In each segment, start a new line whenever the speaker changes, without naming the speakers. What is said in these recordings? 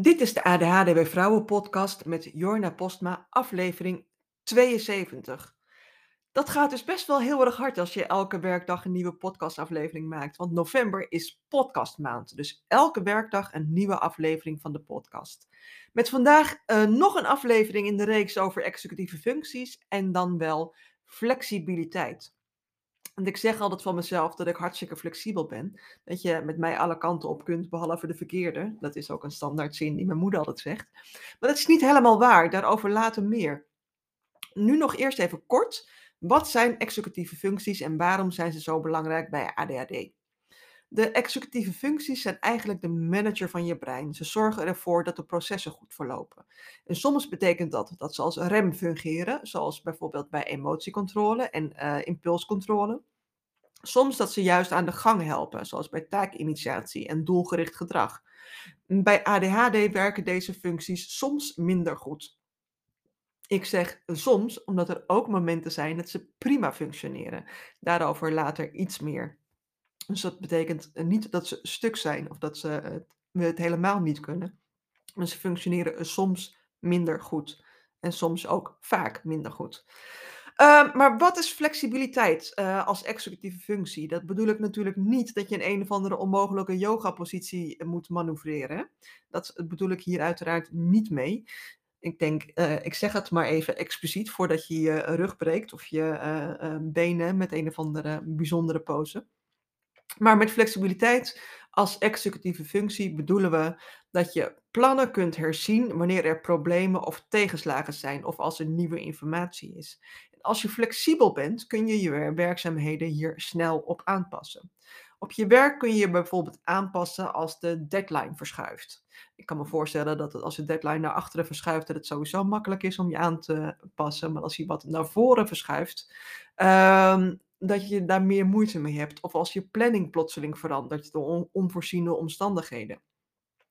Dit is de ADHD bij Vrouwen podcast met Jorna Postma, aflevering 72. Dat gaat dus best wel heel erg hard als je elke werkdag een nieuwe podcastaflevering maakt. Want november is podcastmaand. Dus elke werkdag een nieuwe aflevering van de podcast. Met vandaag uh, nog een aflevering in de reeks over executieve functies en dan wel flexibiliteit. Want ik zeg altijd van mezelf dat ik hartstikke flexibel ben. Dat je met mij alle kanten op kunt, behalve de verkeerde. Dat is ook een standaard zin die mijn moeder altijd zegt. Maar dat is niet helemaal waar, daarover later meer. Nu nog eerst even kort. Wat zijn executieve functies en waarom zijn ze zo belangrijk bij ADHD? De executieve functies zijn eigenlijk de manager van je brein. Ze zorgen ervoor dat de processen goed verlopen. En soms betekent dat dat ze als rem fungeren, zoals bijvoorbeeld bij emotiecontrole en uh, impulscontrole. Soms dat ze juist aan de gang helpen, zoals bij taakinitiatie en doelgericht gedrag. Bij ADHD werken deze functies soms minder goed. Ik zeg soms, omdat er ook momenten zijn dat ze prima functioneren. Daarover later iets meer. Dus dat betekent niet dat ze stuk zijn of dat ze het, helemaal niet kunnen. Maar ze functioneren soms minder goed. En soms ook vaak minder goed. Uh, maar wat is flexibiliteit uh, als executieve functie? Dat bedoel ik natuurlijk niet dat je in een of andere onmogelijke yoga-positie moet manoeuvreren. Dat bedoel ik hier uiteraard niet mee. Ik denk, ik zeg het maar even expliciet voordat je je rug breekt of je benen met een of andere bijzondere pose. Maar met flexibiliteit als executieve functie bedoelen we dat je plannen kunt herzien wanneer er problemen of tegenslagen zijn of als er nieuwe informatie is. Als je flexibel bent, kun je je werkzaamheden hier snel op aanpassen. Op je werk kun je je bijvoorbeeld aanpassen als de deadline verschuift. Ik kan me voorstellen dat als de deadline naar achteren verschuift, dat het sowieso makkelijk is om je aan te passen. Maar als hij wat naar voren verschuift, um, dat je daar meer moeite mee hebt. Of als je planning plotseling verandert door onvoorziene omstandigheden.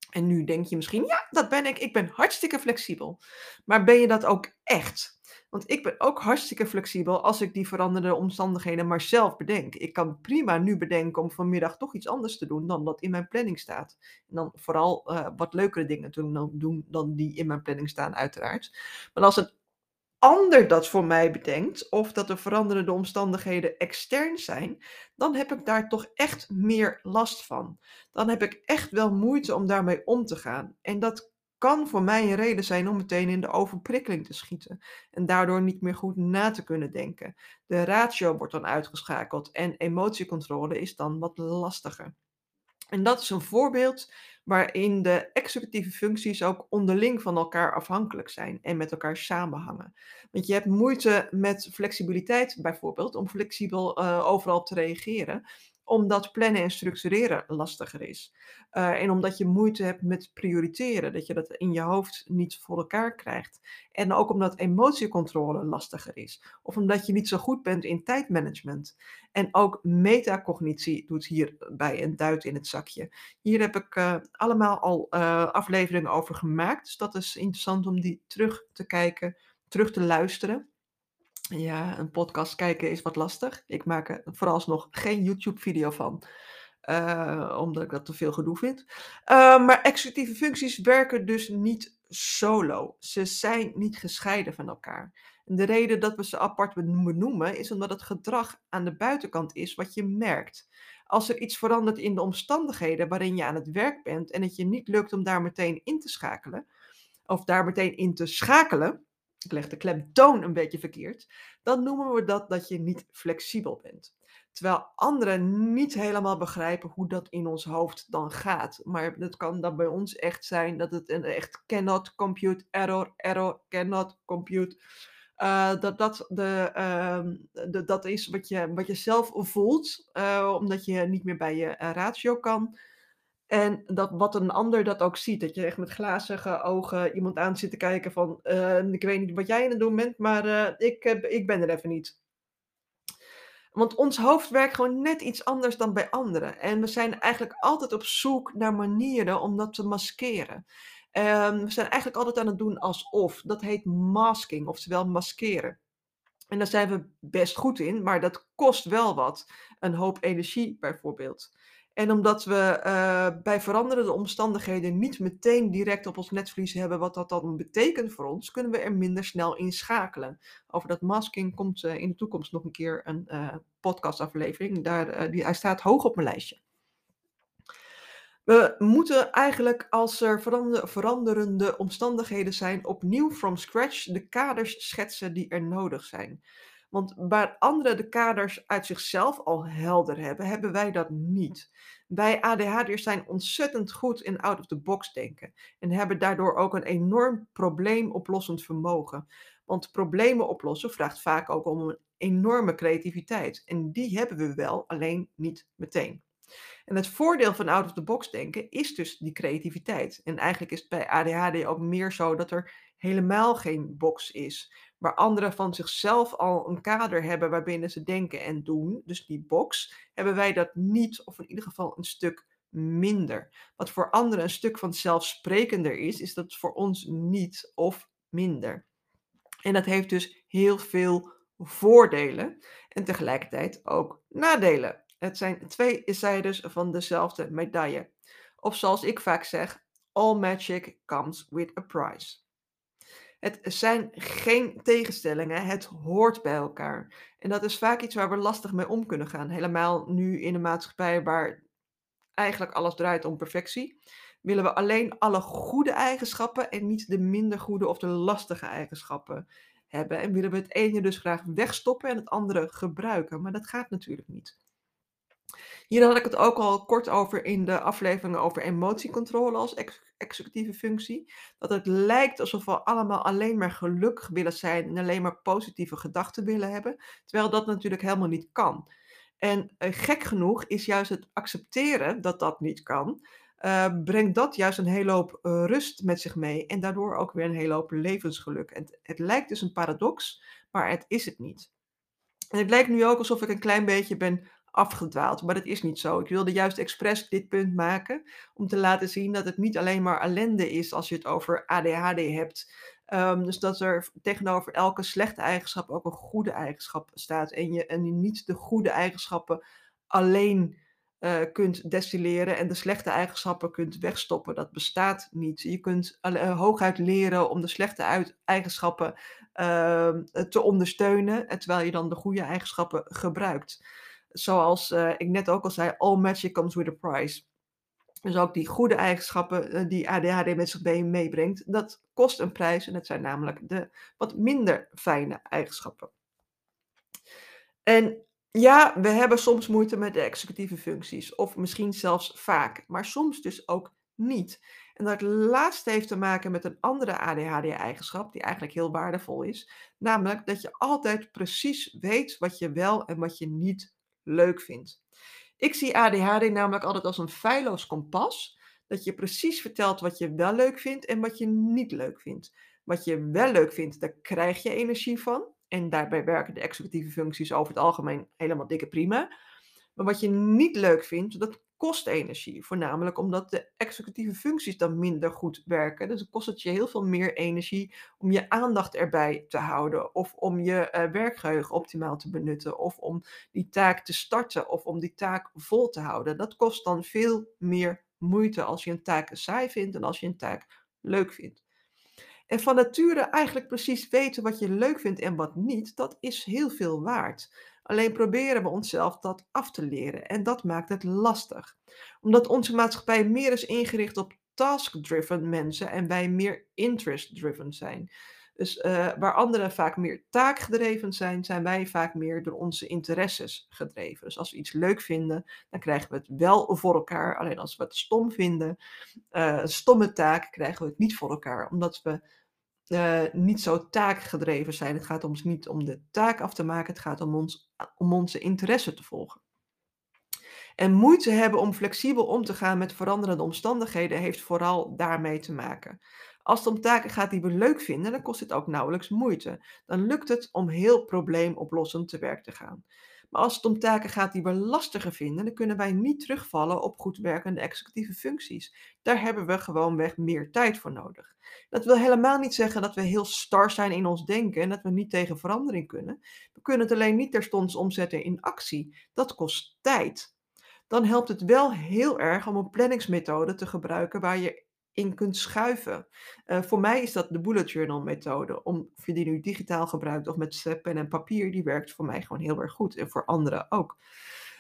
En nu denk je misschien, ja, dat ben ik. Ik ben hartstikke flexibel. Maar ben je dat ook echt? Want ik ben ook hartstikke flexibel als ik die veranderde omstandigheden maar zelf bedenk. Ik kan prima nu bedenken om vanmiddag toch iets anders te doen dan dat in mijn planning staat. En dan vooral uh, wat leukere dingen te doen dan die in mijn planning staan, uiteraard. Maar als een ander dat voor mij bedenkt, of dat de veranderende omstandigheden extern zijn, dan heb ik daar toch echt meer last van. Dan heb ik echt wel moeite om daarmee om te gaan. En dat kan voor mij een reden zijn om meteen in de overprikkeling te schieten en daardoor niet meer goed na te kunnen denken. De ratio wordt dan uitgeschakeld en emotiecontrole is dan wat lastiger. En dat is een voorbeeld waarin de executieve functies ook onderling van elkaar afhankelijk zijn en met elkaar samenhangen. Want je hebt moeite met flexibiliteit bijvoorbeeld, om flexibel uh, overal te reageren, omdat plannen en structureren lastiger is. Uh, en omdat je moeite hebt met prioriteren, dat je dat in je hoofd niet voor elkaar krijgt. En ook omdat emotiecontrole lastiger is. Of omdat je niet zo goed bent in tijdmanagement. En ook metacognitie doet hierbij een duit in het zakje. Hier heb ik uh, allemaal al uh, afleveringen over gemaakt. Dus dat is interessant om die terug te kijken, terug te luisteren. Ja, een podcast kijken is wat lastig. Ik maak er vooralsnog geen YouTube-video van, uh, omdat ik dat te veel gedoe vind. Uh, maar executieve functies werken dus niet solo. Ze zijn niet gescheiden van elkaar. De reden dat we ze apart benoemen is omdat het gedrag aan de buitenkant is wat je merkt. Als er iets verandert in de omstandigheden waarin je aan het werk bent en het je niet lukt om daar meteen in te schakelen, of daar meteen in te schakelen, ik leg de klemtoon een beetje verkeerd, dan noemen we dat dat je niet flexibel bent. Terwijl anderen niet helemaal begrijpen hoe dat in ons hoofd dan gaat. Maar het kan dan bij ons echt zijn dat het een echt cannot compute, error, error, cannot compute. Uh, dat dat, de, uh, de, dat is wat je, wat je zelf voelt, uh, omdat je niet meer bij je eh, ratio kan. En dat wat een ander dat ook ziet. Dat je echt met glazige ogen iemand aan zit te kijken van... Uh, ik weet niet wat jij aan het doen bent, maar uh, ik, ik ben er even niet. Want ons hoofd werkt gewoon net iets anders dan bij anderen. En we zijn eigenlijk altijd op zoek naar manieren om dat te maskeren. Um, we zijn eigenlijk altijd aan het doen alsof. Dat heet masking, oftewel maskeren. En daar zijn we best goed in, maar dat kost wel wat. Een hoop energie bijvoorbeeld. En omdat we eh, bij veranderende omstandigheden niet meteen direct op ons netvlies hebben wat dat dan betekent voor ons, kunnen we er minder snel in schakelen. Over dat masking komt uh, in de toekomst nog een keer een uh, podcastaflevering. Daar, die, hij staat hoog op mijn lijstje. We moeten eigenlijk, als er verander, veranderende omstandigheden zijn, opnieuw from scratch de kaders schetsen die er nodig zijn. Want waar anderen de kaders uit zichzelf al helder hebben, hebben wij dat niet. Wij ADHD'ers zijn ontzettend goed in out-of-the-box denken en hebben daardoor ook een enorm probleemoplossend vermogen. Want problemen oplossen vraagt vaak ook om een enorme creativiteit. En die hebben we wel, alleen niet meteen. En het voordeel van out-of-the-box denken is dus die creativiteit. En eigenlijk is het bij ADHD ook meer zo dat er helemaal geen box is. Waar anderen van zichzelf al een kader hebben waarbinnen ze denken en doen, dus die box, hebben wij dat niet, of in ieder geval een stuk minder. Wat voor anderen een stuk van zelfsprekender is, is dat voor ons niet of minder. En dat heeft dus heel veel voordelen en tegelijkertijd ook nadelen. Het zijn twee zijdes van dezelfde medaille. Of zoals ik vaak zeg, all magic comes with a price. Het zijn geen tegenstellingen, het hoort bij elkaar. En dat is vaak iets waar we lastig mee om kunnen gaan. Helemaal nu in een maatschappij waar eigenlijk alles draait om perfectie. Willen we alleen alle goede eigenschappen en niet de minder goede of de lastige eigenschappen hebben. En willen we het ene dus graag wegstoppen en het andere gebruiken. Maar dat gaat natuurlijk niet. Hier had ik het ook al kort over in de afleveringen over emotiecontrole als executieve functie. Dat het lijkt alsof we allemaal alleen maar gelukkig willen zijn en alleen maar positieve gedachten willen hebben, terwijl dat natuurlijk helemaal niet kan. En uh, gek genoeg is juist het accepteren dat dat niet kan, uh, brengt dat juist een hele hoop uh, rust met zich mee en daardoor ook weer een hele hoop levensgeluk. En het, het lijkt dus een paradox, maar het is het niet. En het lijkt nu ook alsof ik een klein beetje ben afgedwaald. Maar dat is niet zo. Ik wilde juist expres dit punt maken om te laten zien dat het niet alleen maar ellende is als je het over ADHD hebt. Um, dus dat er tegenover elke slechte eigenschap ook een goede eigenschap staat. En je, en niet de goede eigenschappen alleen uh, kunt destilleren en de slechte eigenschappen kunt wegstoppen. Dat bestaat niet. Je kunt uh, hooguit leren om de slechte eigenschappen uh, te ondersteunen, terwijl je dan de goede eigenschappen gebruikt zoals uh, ik net ook al zei, all magic comes with a price. Dus ook die goede eigenschappen uh, die ADHD met zich meebrengt, dat kost een prijs. En het zijn namelijk de wat minder fijne eigenschappen. En ja, we hebben soms moeite met de executieve functies, of misschien zelfs vaak, maar soms dus ook niet. En dat laatste heeft te maken met een andere ADHD-eigenschap, die eigenlijk heel waardevol is, namelijk dat je altijd precies weet wat je wel en wat je niet leuk vindt. Ik zie ADHD namelijk altijd als een feilloos kompas. Dat je precies vertelt wat je wel leuk vindt en wat je niet leuk vindt. Wat je wel leuk vindt, daar krijg je energie van. En daarbij werken de executieve functies over het algemeen helemaal dikke prima. Maar wat je niet leuk vindt, dat kost energie. Voornamelijk omdat de executieve functies dan minder goed werken. Dus kost het je heel veel meer energie om je aandacht erbij te houden. Of om je uh, werkgeheugen optimaal te benutten. Of om die taak te starten. Of om die taak vol te houden. Dat kost dan veel meer moeite als je een taak saai vindt en als je een taak leuk vindt. En van nature eigenlijk precies weten wat je leuk vindt en wat niet, dat is heel veel waard. Alleen proberen we onszelf dat af te leren en dat maakt het lastig. Omdat onze maatschappij meer is ingericht op task-driven mensen en wij meer interest-driven zijn. Dus uh, waar anderen vaak meer taakgedreven zijn, zijn wij vaak meer door onze interesses gedreven. Dus als we iets leuk vinden, dan krijgen we het wel voor elkaar. Alleen als we het stom vinden, uh, een stomme taak, krijgen we het niet voor elkaar. Omdat we uh, niet zo taakgedreven zijn. Het gaat ons niet om de taak af te maken, het gaat om, ons, om onze interesse te volgen. En moeite hebben om flexibel om te gaan met veranderende omstandigheden heeft vooral daarmee te maken. Als het om taken gaat die we leuk vinden, dan kost het ook nauwelijks moeite. Dan lukt het om heel probleemoplossend te werk te gaan. Als het om taken gaat die we lastiger vinden, dan kunnen wij niet terugvallen op goed werkende executieve functies. Daar hebben we gewoonweg meer tijd voor nodig. Dat wil helemaal niet zeggen dat we heel star zijn in ons denken en dat we niet tegen verandering kunnen. We kunnen het alleen niet terstond omzetten in actie. Dat kost tijd. dan helpt het wel heel erg om een planningsmethode te gebruiken waar je in kunt schuiven. Uh, voor mij is dat de bullet journal methode. Om, of je die nu digitaal gebruikt of met pen en papier, die werkt voor mij gewoon heel erg goed. En voor anderen ook.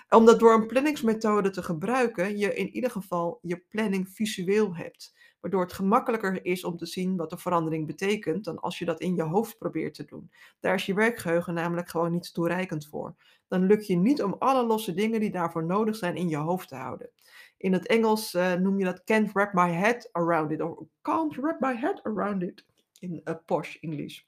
Omdat door een planningsmethode te gebruiken, je in ieder geval je planning visueel hebt. Waardoor het gemakkelijker is om te zien wat de verandering betekent dan als je dat in je hoofd probeert te doen. Daar is je werkgeheugen namelijk gewoon niet toereikend voor. Dan lukt je niet om alle losse dingen die daarvoor nodig zijn in je hoofd te houden. In het Engels uh, noem je dat can't wrap my head around it. Of can't wrap my head around it. In uh, posh English.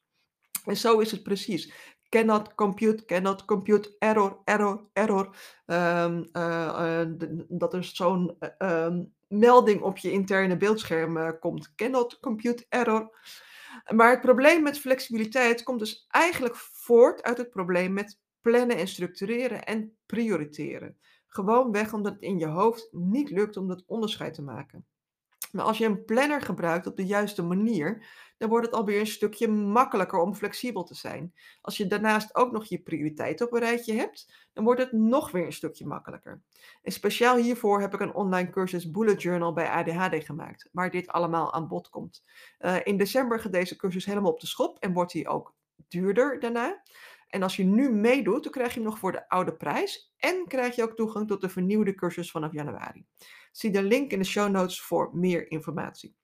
En zo is het precies. Cannot compute, cannot compute, error, error, error. Um, uh, dat er zo'n um, melding op je interne beeldscherm komt. Cannot compute, error. Maar het probleem met flexibiliteit komt dus eigenlijk voort uit het probleem met plannen en structureren en prioriteren. Gewoon weg omdat het in je hoofd niet lukt om dat onderscheid te maken. Maar als je een planner gebruikt op de juiste manier, dan wordt het alweer een stukje makkelijker om flexibel te zijn. Als je daarnaast ook nog je prioriteiten op een rijtje hebt, dan wordt het nog weer een stukje makkelijker. En speciaal hiervoor heb ik een online cursus Bullet Journal bij ADHD gemaakt, waar dit allemaal aan bod komt. Uh, in december gaat deze cursus helemaal op de schop en wordt hij ook duurder daarna. En als je nu meedoet, dan krijg je hem nog voor de oude prijs. En krijg je ook toegang tot de vernieuwde cursus vanaf januari. Zie de link in de show notes voor meer informatie.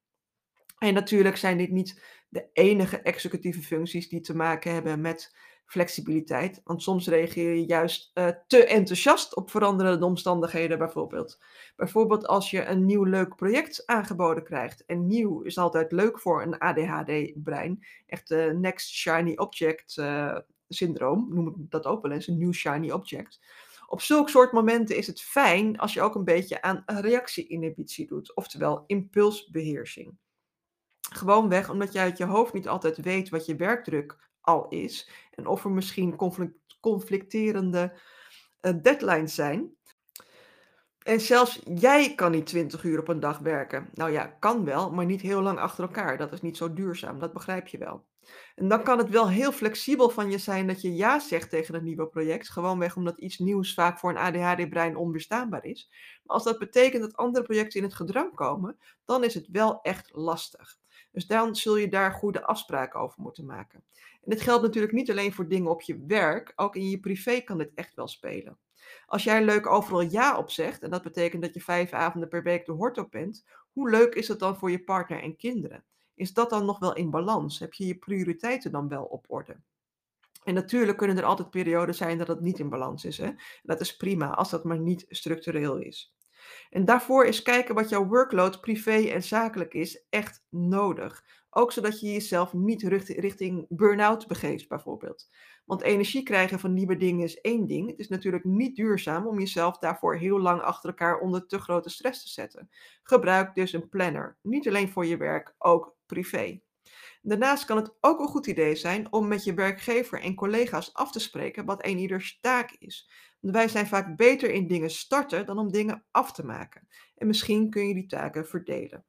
En natuurlijk zijn dit niet de enige executieve functies die te maken hebben met flexibiliteit. Want soms reageer je juist uh, te enthousiast op veranderende omstandigheden, bijvoorbeeld. Bijvoorbeeld als je een nieuw leuk project aangeboden krijgt. En nieuw is altijd leuk voor een ADHD-brein. Echt de next shiny object uh, syndroom, noem ik dat ook wel eens, een new shiny object. Op zulke soort momenten is het fijn als je ook een beetje aan reactie-inhibitie doet, oftewel impulsbeheersing. Gewoonweg omdat je uit je hoofd niet altijd weet wat je werkdruk al is en of er misschien conflicterende uh, deadlines zijn. En zelfs jij kan niet 20 uur op een dag werken. Nou ja, kan wel, maar niet heel lang achter elkaar. Dat is niet zo duurzaam, dat begrijp je wel. En dan kan het wel heel flexibel van je zijn dat je ja zegt tegen een nieuwe project. Gewoonweg omdat iets nieuws vaak voor een ADHD-brein onweerstaanbaar is. Maar als dat betekent dat andere projecten in het gedrang komen, dan is het wel echt lastig. Dus dan zul je daar goede afspraken over moeten maken. En dit geldt natuurlijk niet alleen voor dingen op je werk, ook in je privé kan dit echt wel spelen. Als jij leuk overal ja op zegt, en dat betekent dat je vijf avonden per week de hort op bent, hoe leuk is het dan voor je partner en kinderen? Is dat dan nog wel in balans? Heb je je prioriteiten dan wel op orde? En natuurlijk kunnen er altijd perioden zijn dat het niet in balans is. Hè? Dat is prima, als dat maar niet structureel is. En daarvoor is kijken wat jouw workload privé en zakelijk is echt nodig. Ook zodat je jezelf niet richting burn-out begeeft, bijvoorbeeld. Want energie krijgen van nieuwe dingen is één ding. Het is natuurlijk niet duurzaam om jezelf daarvoor heel lang achter elkaar onder te grote stress te zetten. Gebruik dus een planner. Niet alleen voor je werk, ook privé. Daarnaast kan het ook een goed idee zijn om met je werkgever en collega's af te spreken wat een ieders taak is. Want wij zijn vaak beter in dingen starten dan om dingen af te maken. En misschien kun je die taken verdelen.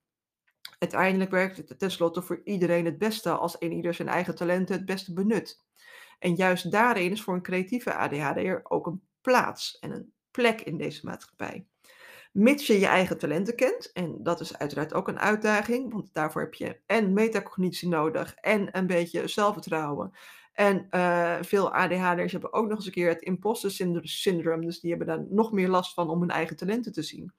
Uiteindelijk werkt het tenslotte voor iedereen het beste als een ieder zijn eigen talenten het beste benut. En juist daarin is voor een creatieve ADHD'er ook een plaats en een plek in deze maatschappij. Mits je je eigen talenten kent, en dat is uiteraard ook een uitdaging, want daarvoor heb je en metacognitie nodig en een beetje zelfvertrouwen. En uh, veel ADHD'ers hebben ook nog eens een keer het imposter syndroom, dus die hebben daar nog meer last van om hun eigen talenten te zien.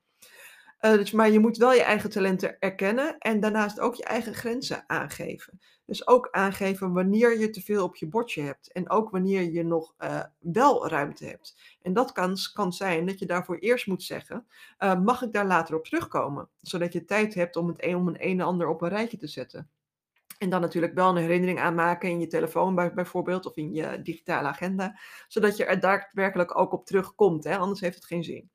Uh, dus, maar je moet wel je eigen talenten erkennen en daarnaast ook je eigen grenzen aangeven. Dus ook aangeven wanneer je te veel op je bordje hebt en ook wanneer je nog uh, wel ruimte hebt. En dat kan, kan zijn dat je daarvoor eerst moet zeggen, uh, mag ik daar later op terugkomen? Zodat je tijd hebt om het een, om een en ander op een rijtje te zetten. En dan natuurlijk wel een herinnering aanmaken in je telefoon bijvoorbeeld of in je digitale agenda, zodat je er daadwerkelijk ook op terugkomt, hè? anders heeft het geen zin.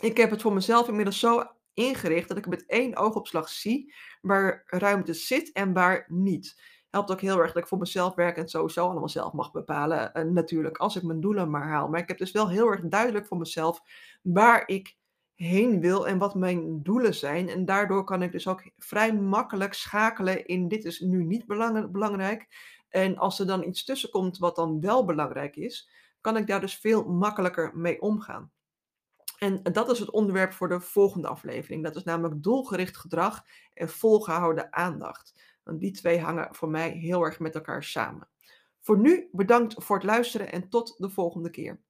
Ik heb het voor mezelf inmiddels zo ingericht dat ik met één oogopslag zie waar ruimte zit en waar niet. Helpt ook heel erg dat ik voor mezelf werk en sowieso allemaal zelf mag bepalen. Uh, natuurlijk, als ik mijn doelen maar haal. Maar ik heb dus wel heel erg duidelijk voor mezelf waar ik heen wil en wat mijn doelen zijn. En daardoor kan ik dus ook vrij makkelijk schakelen in dit is nu niet belangrijk. En als er dan iets tussen komt wat dan wel belangrijk is, kan ik daar dus veel makkelijker mee omgaan. En dat is het onderwerp voor de volgende aflevering. Dat is namelijk doelgericht gedrag en volgehouden aandacht. Want die twee hangen voor mij heel erg met elkaar samen. Voor nu bedankt voor het luisteren en tot de volgende keer.